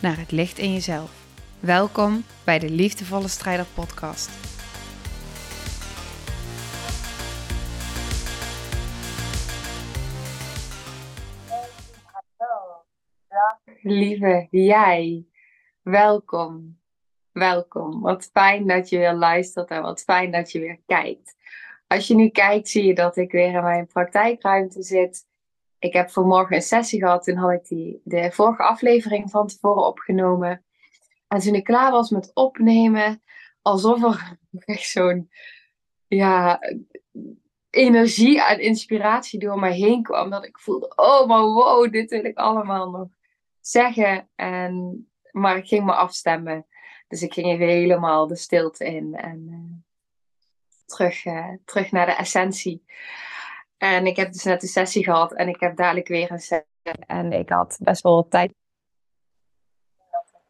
naar het licht in jezelf. Welkom bij de Liefdevolle Strijder Podcast. Lieve jij, welkom. Welkom. Wat fijn dat je weer luistert en wat fijn dat je weer kijkt. Als je nu kijkt, zie je dat ik weer in mijn praktijkruimte zit. Ik heb vanmorgen een sessie gehad. Toen had ik die, de vorige aflevering van tevoren opgenomen. En toen ik klaar was met opnemen, alsof er echt zo'n ja, energie en inspiratie door mij heen kwam. Dat ik voelde, oh maar wow, dit wil ik allemaal nog zeggen. En, maar ik ging me afstemmen. Dus ik ging even helemaal de stilte in. En uh, terug, uh, terug naar de essentie. En ik heb dus net een sessie gehad en ik heb dadelijk weer een sessie. En ik had best wel tijd. Dat ik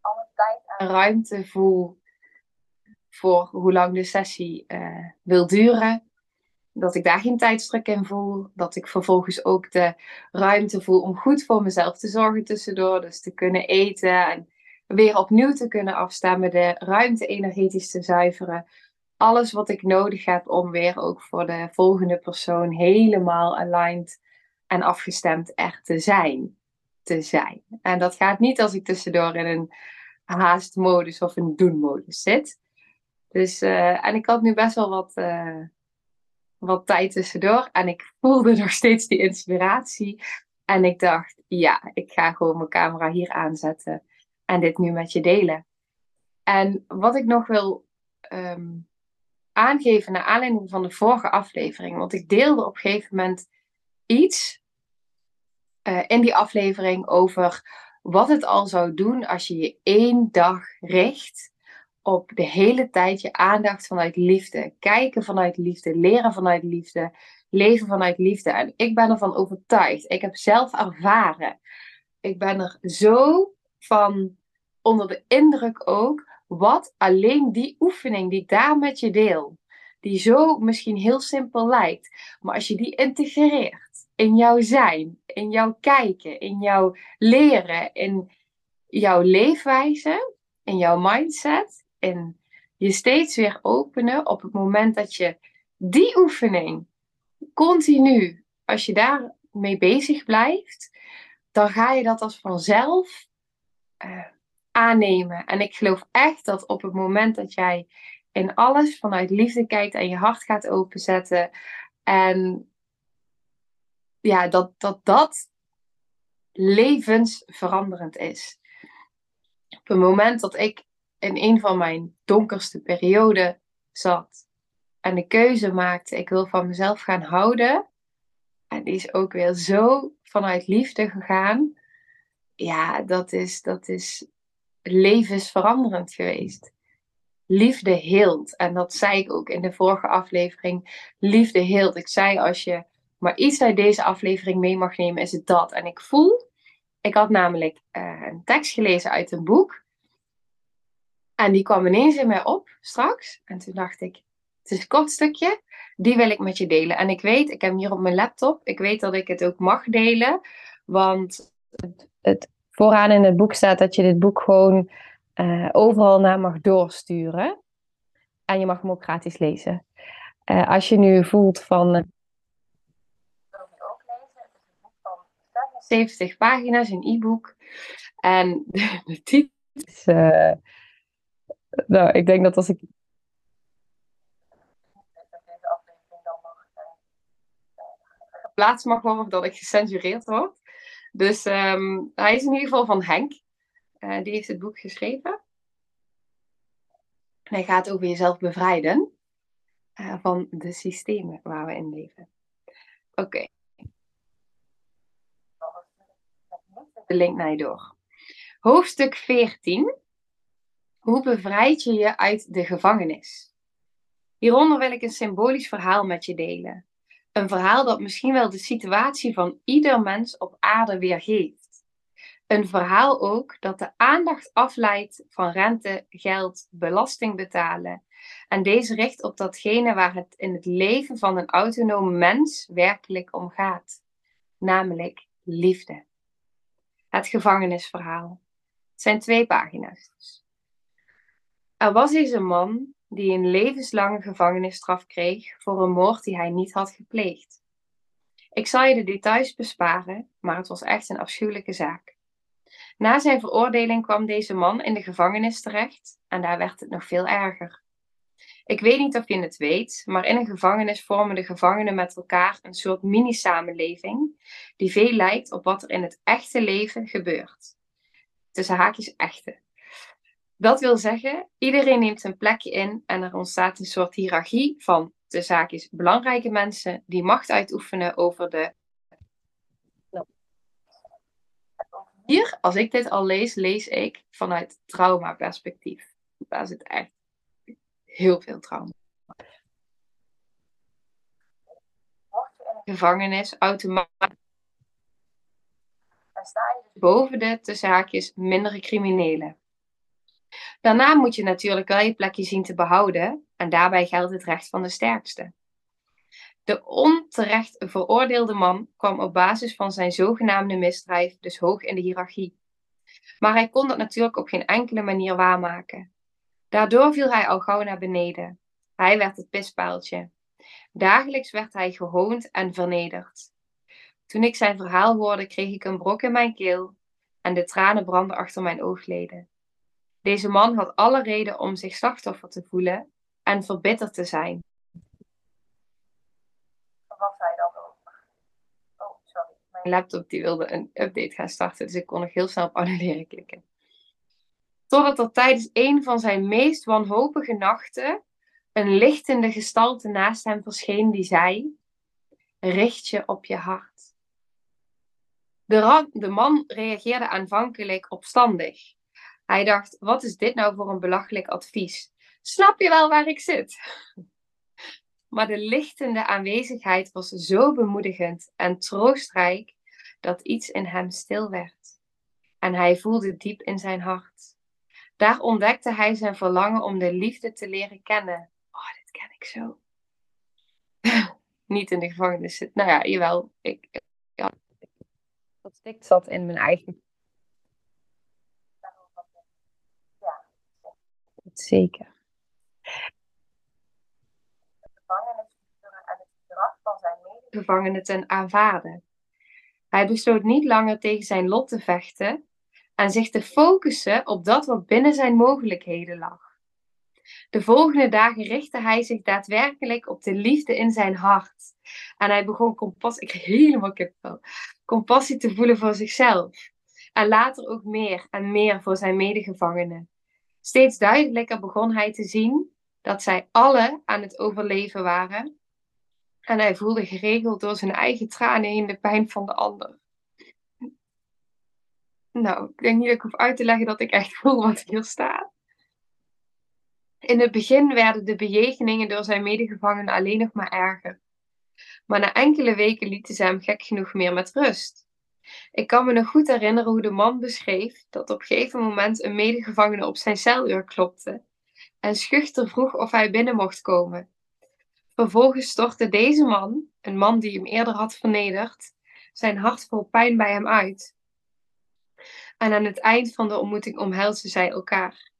alle tijd ruimte voel voor hoe lang de sessie uh, wil duren. Dat ik daar geen tijdstruk in voel. Dat ik vervolgens ook de ruimte voel om goed voor mezelf te zorgen tussendoor. Dus te kunnen eten en weer opnieuw te kunnen afstemmen. De ruimte energetisch te zuiveren alles wat ik nodig heb om weer ook voor de volgende persoon helemaal aligned en afgestemd echt te zijn. Te zijn. En dat gaat niet als ik tussendoor in een haastmodus of een doenmodus zit. Dus, uh, en ik had nu best wel wat, uh, wat tijd tussendoor. En ik voelde nog steeds die inspiratie. En ik dacht, ja, ik ga gewoon mijn camera hier aanzetten. En dit nu met je delen. En wat ik nog wil um, aangeven naar aanleiding van de vorige aflevering. Want ik deelde op een gegeven moment iets uh, in die aflevering over wat het al zou doen als je je één dag richt op de hele tijd je aandacht vanuit liefde. Kijken vanuit liefde, leren vanuit liefde, leven vanuit liefde. En ik ben ervan overtuigd. Ik heb zelf ervaren. Ik ben er zo van onder de indruk ook wat alleen die oefening die ik daar met je deel, die zo misschien heel simpel lijkt, maar als je die integreert in jouw zijn, in jouw kijken, in jouw leren, in jouw leefwijze, in jouw mindset, in je steeds weer openen op het moment dat je die oefening continu, als je daar mee bezig blijft, dan ga je dat als vanzelf uh, aannemen. En ik geloof echt dat op het moment dat jij in alles vanuit liefde kijkt en je hart gaat openzetten. En ja, dat dat, dat levensveranderend is. Op het moment dat ik in een van mijn donkerste perioden zat en de keuze maakte, ik wil van mezelf gaan houden. En die is ook weer zo vanuit liefde gegaan. Ja, dat is, dat is levensveranderend geweest. Liefde heelt. En dat zei ik ook in de vorige aflevering. Liefde heelt. Ik zei als je maar iets uit deze aflevering mee mag nemen, is het dat. En ik voel, ik had namelijk uh, een tekst gelezen uit een boek. En die kwam ineens in mij op straks. En toen dacht ik, het is een kort stukje, die wil ik met je delen. En ik weet, ik heb hem hier op mijn laptop, ik weet dat ik het ook mag delen. Want het, het vooraan in het boek staat dat je dit boek gewoon uh, overal naar mag doorsturen. En je mag hem ook gratis lezen. Uh, als je nu voelt van. Uh, wil je ook lezen? Het is een boek van 70 pagina's, een e-book. En de, titel is. nou, ik denk dat als ik. Geplaatst mag worden dat ik gecensureerd word. Dus um, hij is in ieder geval van Henk. Uh, die heeft het boek geschreven. En hij gaat over jezelf bevrijden uh, van de systemen waar we in leven. Oké. De link naar je door. Hoofdstuk 14. Hoe bevrijd je je uit de gevangenis? Hieronder wil ik een symbolisch verhaal met je delen. Een verhaal dat misschien wel de situatie van ieder mens op aarde weergeeft. Een verhaal ook dat de aandacht afleidt van rente, geld, belasting betalen. En deze richt op datgene waar het in het leven van een autonome mens werkelijk om gaat. Namelijk liefde. Het gevangenisverhaal. Het zijn twee pagina's. Er was eens een man die een levenslange gevangenisstraf kreeg voor een moord die hij niet had gepleegd. Ik zal je de details besparen, maar het was echt een afschuwelijke zaak. Na zijn veroordeling kwam deze man in de gevangenis terecht en daar werd het nog veel erger. Ik weet niet of je het weet, maar in een gevangenis vormen de gevangenen met elkaar een soort mini-samenleving die veel lijkt op wat er in het echte leven gebeurt. Tussen haakjes echte. Dat wil zeggen, iedereen neemt zijn plekje in en er ontstaat een soort hiërarchie van de zaakjes belangrijke mensen die macht uitoefenen over de. Hier, als ik dit al lees, lees ik vanuit trauma-perspectief. Daar zit echt heel veel trauma. Gevangenis automatisch. Dus boven de, de zaakjes mindere criminelen. Daarna moet je natuurlijk wel je plekje zien te behouden en daarbij geldt het recht van de sterkste. De onterecht veroordeelde man kwam op basis van zijn zogenaamde misdrijf dus hoog in de hiërarchie. Maar hij kon dat natuurlijk op geen enkele manier waarmaken. Daardoor viel hij al gauw naar beneden. Hij werd het pispaaltje. Dagelijks werd hij gehoond en vernederd. Toen ik zijn verhaal hoorde, kreeg ik een brok in mijn keel en de tranen brandden achter mijn oogleden. Deze man had alle reden om zich slachtoffer te voelen en verbitterd te zijn. Was hij dan ook? Oh, sorry. Mijn laptop die wilde een update gaan starten, dus ik kon nog heel snel op annuleren klikken. Totdat er tijdens een van zijn meest wanhopige nachten een lichtende gestalte naast hem verscheen die zei: Richt je op je hart. De, de man reageerde aanvankelijk opstandig. Hij dacht: Wat is dit nou voor een belachelijk advies? Snap je wel waar ik zit? Maar de lichtende aanwezigheid was zo bemoedigend en troostrijk dat iets in hem stil werd. En hij voelde diep in zijn hart. Daar ontdekte hij zijn verlangen om de liefde te leren kennen. Oh, dit ken ik zo. Niet in de gevangenis. Nou ja, jawel. Ik, ja, dat stikt zat in mijn eigen. Zeker. en het gedrag van zijn medegevangenen ten aanvaarden. Hij besloot niet langer tegen zijn lot te vechten, en zich te focussen op dat wat binnen zijn mogelijkheden lag. De volgende dagen richtte hij zich daadwerkelijk op de liefde in zijn hart. En hij begon compassie, ik helemaal compassie te voelen voor zichzelf. En later ook meer en meer voor zijn medegevangenen. Steeds duidelijker begon hij te zien dat zij alle aan het overleven waren. En hij voelde geregeld door zijn eigen tranen heen de pijn van de ander. Nou, ik denk niet dat ik hoef uit te leggen dat ik echt voel wat hier staat. In het begin werden de bejegeningen door zijn medegevangenen alleen nog maar erger. Maar na enkele weken lieten ze hem gek genoeg meer met rust. Ik kan me nog goed herinneren hoe de man beschreef dat op een gegeven moment een medegevangene op zijn celuur klopte en schuchter vroeg of hij binnen mocht komen. Vervolgens stortte deze man, een man die hem eerder had vernederd, zijn hart vol pijn bij hem uit. En aan het eind van de ontmoeting omhelsden zij elkaar.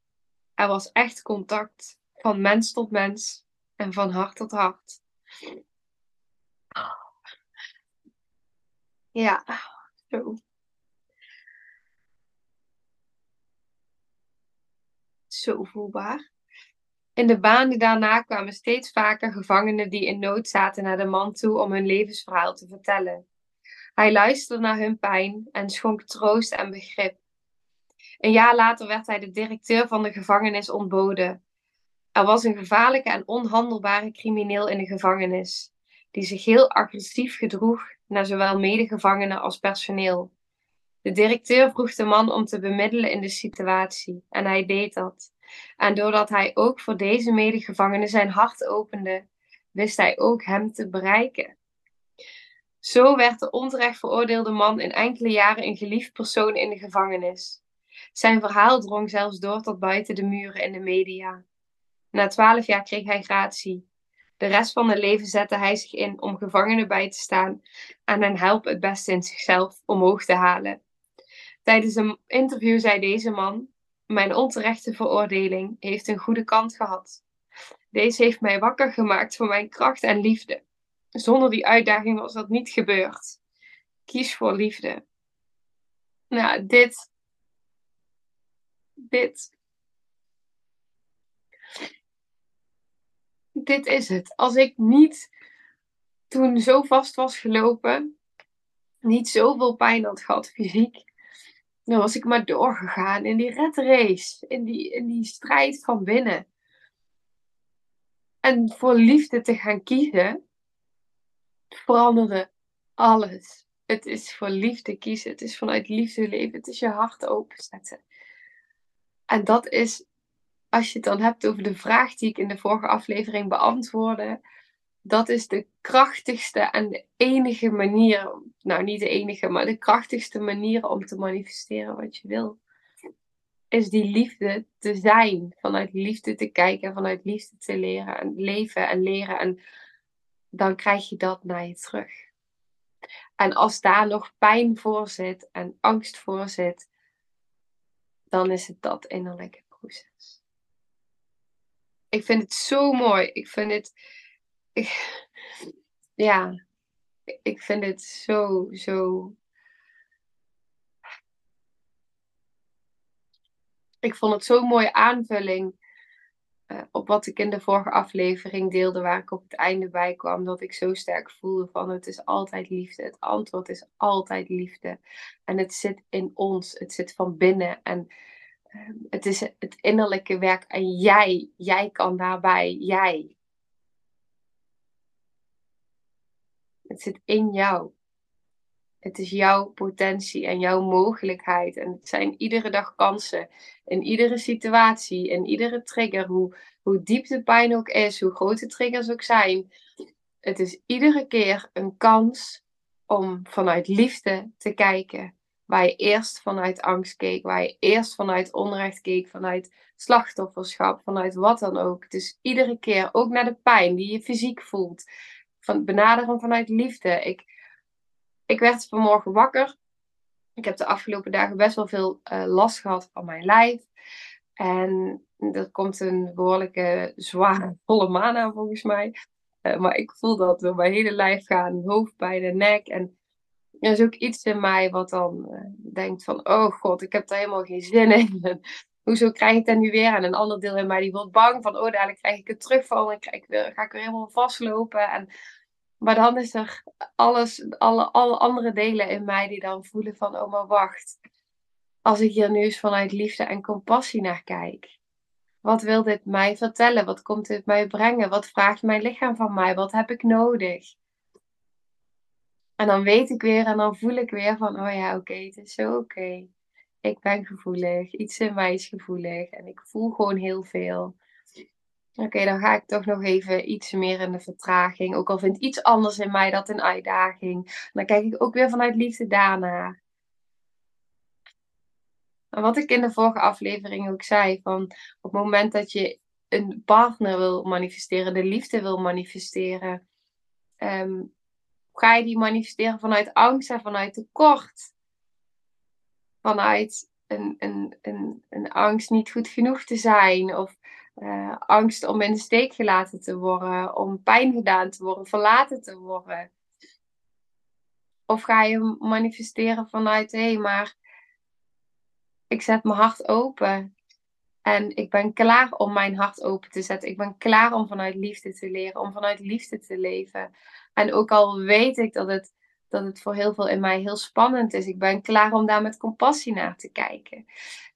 Er was echt contact, van mens tot mens en van hart tot hart. Ja, zo. Zo voelbaar. In de baan daarna kwamen steeds vaker gevangenen die in nood zaten naar de man toe om hun levensverhaal te vertellen. Hij luisterde naar hun pijn en schonk troost en begrip. Een jaar later werd hij de directeur van de gevangenis ontboden. Er was een gevaarlijke en onhandelbare crimineel in de gevangenis, die zich heel agressief gedroeg naar zowel medegevangenen als personeel. De directeur vroeg de man om te bemiddelen in de situatie en hij deed dat. En doordat hij ook voor deze medegevangene zijn hart opende, wist hij ook hem te bereiken. Zo werd de onterecht veroordeelde man in enkele jaren een geliefd persoon in de gevangenis. Zijn verhaal drong zelfs door tot buiten de muren in de media. Na twaalf jaar kreeg hij gratie. De rest van het leven zette hij zich in om gevangenen bij te staan en hen helpen het beste in zichzelf omhoog te halen. Tijdens een interview zei deze man: Mijn onterechte veroordeling heeft een goede kant gehad. Deze heeft mij wakker gemaakt voor mijn kracht en liefde. Zonder die uitdaging was dat niet gebeurd. Kies voor liefde. Nou, dit. Dit. Dit is het. Als ik niet toen zo vast was gelopen, niet zoveel pijn had gehad fysiek, dan was ik maar doorgegaan in die red race, in die, in die strijd van binnen. En voor liefde te gaan kiezen, veranderde alles. Het is voor liefde kiezen. Het is vanuit liefde leven. Het is je hart openzetten. En dat is, als je het dan hebt over de vraag die ik in de vorige aflevering beantwoordde. Dat is de krachtigste en de enige manier, nou niet de enige, maar de krachtigste manier om te manifesteren wat je wil. Is die liefde te zijn, vanuit liefde te kijken, vanuit liefde te leren en leven en leren. En dan krijg je dat naar je terug. En als daar nog pijn voor zit en angst voor zit, dan is het dat innerlijke proces. Ik vind het zo mooi. Ik vind het. ja, ik vind het zo, zo. Ik vond het zo'n mooie aanvulling eh, op wat ik in de vorige aflevering deelde, waar ik op het einde bij kwam, dat ik zo sterk voelde van het is altijd liefde. Het antwoord is altijd liefde. En het zit in ons, het zit van binnen. En het is het innerlijke werk. En jij, jij kan daarbij, jij. Het zit in jou. Het is jouw potentie en jouw mogelijkheid. En het zijn iedere dag kansen. In iedere situatie, in iedere trigger. Hoe, hoe diep de pijn ook is, hoe groot de triggers ook zijn. Het is iedere keer een kans om vanuit liefde te kijken. Waar je eerst vanuit angst keek, waar je eerst vanuit onrecht keek, vanuit slachtofferschap, vanuit wat dan ook. Is iedere keer ook naar de pijn die je fysiek voelt. Van benaderen vanuit liefde. Ik, ik werd vanmorgen wakker. Ik heb de afgelopen dagen best wel veel uh, last gehad van mijn lijf. En er komt een behoorlijke zware volle maan aan volgens mij. Uh, maar ik voel dat door mijn hele lijf gaan, hoofdpijn en nek. En er is ook iets in mij wat dan uh, denkt van, oh god, ik heb daar helemaal geen zin in. hoezo krijg ik dat nu weer? En een ander deel in mij die wordt bang van, oh dadelijk krijg ik het terugval en krijg ik weer, ga ik weer helemaal vastlopen. En maar dan is er alles, alle, alle andere delen in mij die dan voelen van, oh maar wacht. Als ik hier nu eens vanuit liefde en compassie naar kijk. Wat wil dit mij vertellen? Wat komt dit mij brengen? Wat vraagt mijn lichaam van mij? Wat heb ik nodig? En dan weet ik weer en dan voel ik weer van, oh ja, oké, het is zo oké. Ik ben gevoelig. Iets in mij is gevoelig. En ik voel gewoon heel veel. Oké, dan ga ik toch nog even iets meer in de vertraging. Ook al vindt iets anders in mij dat een uitdaging. Dan kijk ik ook weer vanuit liefde daarna. En wat ik in de vorige aflevering ook zei, van op het moment dat je een partner wil manifesteren, de liefde wil manifesteren, ehm, ga je die manifesteren vanuit angst en vanuit tekort. Vanuit een, een, een, een angst niet goed genoeg te zijn of uh, angst om in de steek gelaten te worden, om pijn gedaan te worden, verlaten te worden? Of ga je manifesteren vanuit, hé, hey, maar ik zet mijn hart open. En ik ben klaar om mijn hart open te zetten. Ik ben klaar om vanuit liefde te leren, om vanuit liefde te leven. En ook al weet ik dat het, dat het voor heel veel in mij heel spannend is, ik ben klaar om daar met compassie naar te kijken.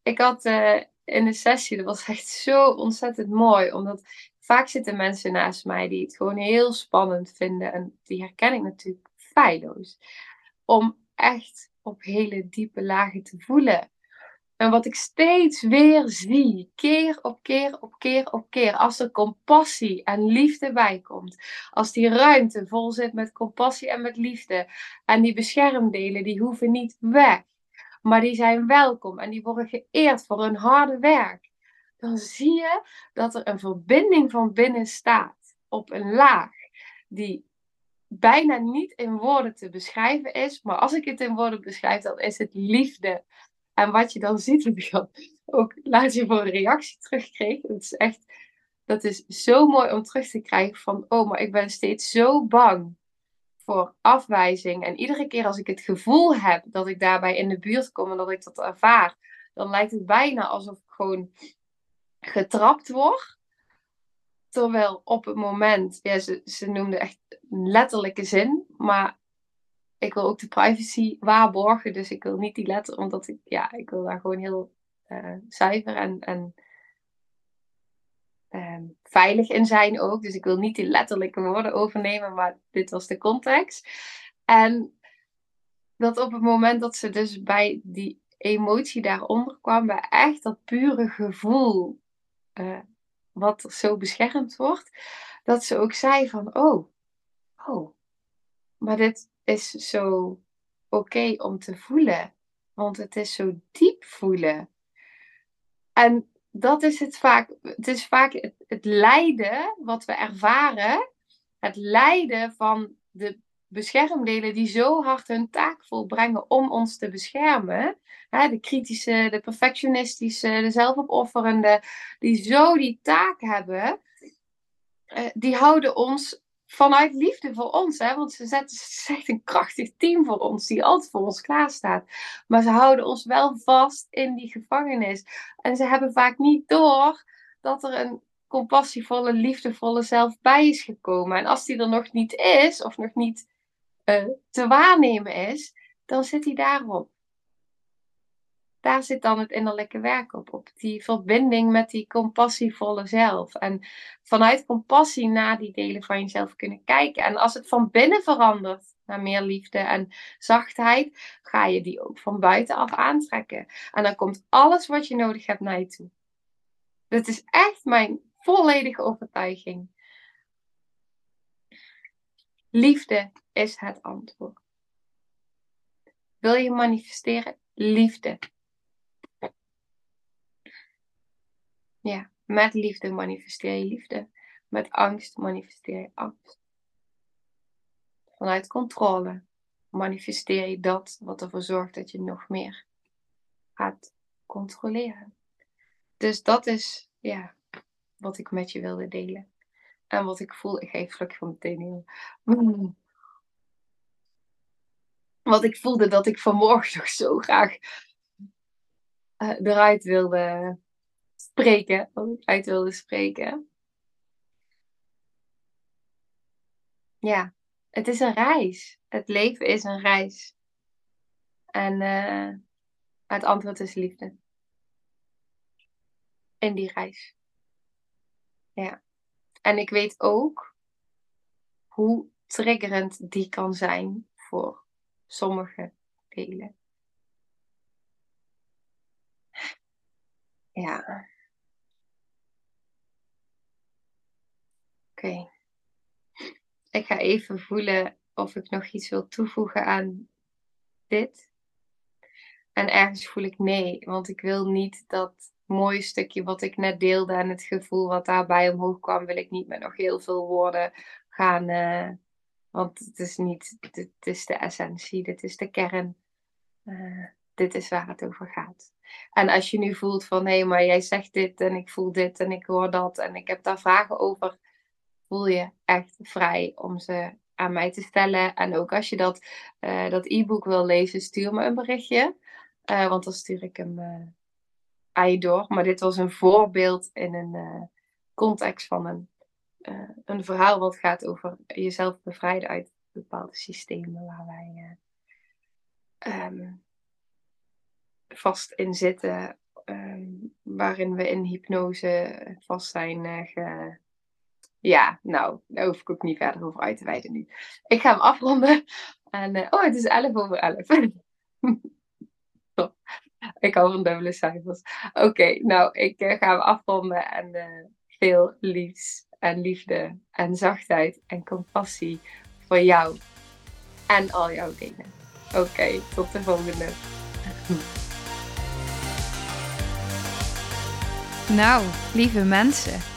Ik had uh, in de sessie. Dat was echt zo ontzettend mooi. Omdat vaak zitten mensen naast mij die het gewoon heel spannend vinden. En die herken ik natuurlijk feilloos. Om echt op hele diepe lagen te voelen. En wat ik steeds weer zie, keer op keer op keer op keer, als er compassie en liefde bij komt, als die ruimte vol zit met compassie en met liefde, en die beschermdelen, die hoeven niet weg, maar die zijn welkom en die worden geëerd voor hun harde werk, dan zie je dat er een verbinding van binnen staat op een laag die bijna niet in woorden te beschrijven is, maar als ik het in woorden beschrijf, dan is het liefde en wat je dan ziet, ik ook laatst voor een reactie terugkreeg. Dat is echt, dat is zo mooi om terug te krijgen van, oh, maar ik ben steeds zo bang voor afwijzing. En iedere keer als ik het gevoel heb dat ik daarbij in de buurt kom en dat ik dat ervaar, dan lijkt het bijna alsof ik gewoon getrapt word. Terwijl op het moment, ja, ze, ze noemde echt letterlijke zin, maar ik wil ook de privacy waarborgen. Dus ik wil niet die letter, omdat ik, ja, ik wil daar gewoon heel uh, zuiver en, en uh, veilig in zijn ook. Dus ik wil niet die letterlijke woorden overnemen, maar dit was de context. En dat op het moment dat ze dus bij die emotie daaronder kwam, bij echt dat pure gevoel, uh, wat zo beschermd wordt, dat ze ook zei van, oh, oh, maar dit, is zo oké om te voelen. Want het is zo diep voelen. En dat is het vaak. Het is vaak het, lijden wat we ervaren. Het lijden van de beschermdelen die zo hard hun taak volbrengen om ons te beschermen. de kritische, de perfectionistische, de zelfopofferende, die zo die taak hebben, eh, die houden ons vanuit liefde voor ons. Hè? Want ze zetten ze een krachtig team voor ons, die altijd voor ons klaarstaat. Maar ze houden ons wel vast in die gevangenis. En ze hebben vaak niet door dat er een compassievolle, liefdevolle zelf bij is gekomen. En als die er nog niet is, of nog niet uh, te waarnemen is, dan zit hij daarop daar zit dan het innerlijke werk op. Op die verbinding met die compassievolle zelf. En vanuit compassie naar die delen van jezelf kunnen kijken. En als het van binnen verandert naar meer liefde en zachtheid, ga je die ook van buitenaf aantrekken. En dan komt alles wat je nodig hebt naar je toe. Dat is echt mijn volledige overtuiging. Liefde is het antwoord. Wil je manifesteren? Liefde Ja, met liefde manifesteer je liefde. Met angst manifesteer je angst. Vanuit controle manifesteer je dat wat ervoor zorgt dat je nog meer gaat controleren. Dus dat is ja, wat ik met je wilde delen. En wat ik voel, ik geef vlak van meteen. Wat ik voelde dat ik vanmorgen nog zo graag uh, eruit wilde spreken, wat ik uit wilde spreken. Ja, het is een reis. Het leven is een reis. En uh, het antwoord is liefde. In die reis. Ja. En ik weet ook hoe triggerend die kan zijn voor sommige delen. Ja. Oké. Ik ga even voelen of ik nog iets wil toevoegen aan dit. En ergens voel ik nee, want ik wil niet dat mooie stukje wat ik net deelde en het gevoel wat daarbij omhoog kwam, wil ik niet met nog heel veel woorden gaan. Uh, want het is niet, dit is de essentie, dit is de kern. Uh, dit is waar het over gaat. En als je nu voelt van hé, maar jij zegt dit en ik voel dit en ik hoor dat en ik heb daar vragen over, voel je echt vrij om ze aan mij te stellen. En ook als je dat, uh, dat e-book wil lezen, stuur me een berichtje. Uh, want dan stuur ik hem uh, aan je door. Maar dit was een voorbeeld in een context van een, een verhaal wat gaat over jezelf bevrijden uit bepaalde systemen waar wij um, vast in zitten. Um, waarin we in hypnose vast zijn ja, nou, daar hoef ik ook niet verder over uit te wijden nu. Ik ga hem afronden. En, uh, oh, het is 11 over 11. Ik hou van dubbele cijfers. Oké, nou, ik uh, ga hem afronden en uh, veel liefs en liefde en zachtheid en compassie voor jou en al jouw dingen. Oké, tot de volgende. Nou, lieve mensen,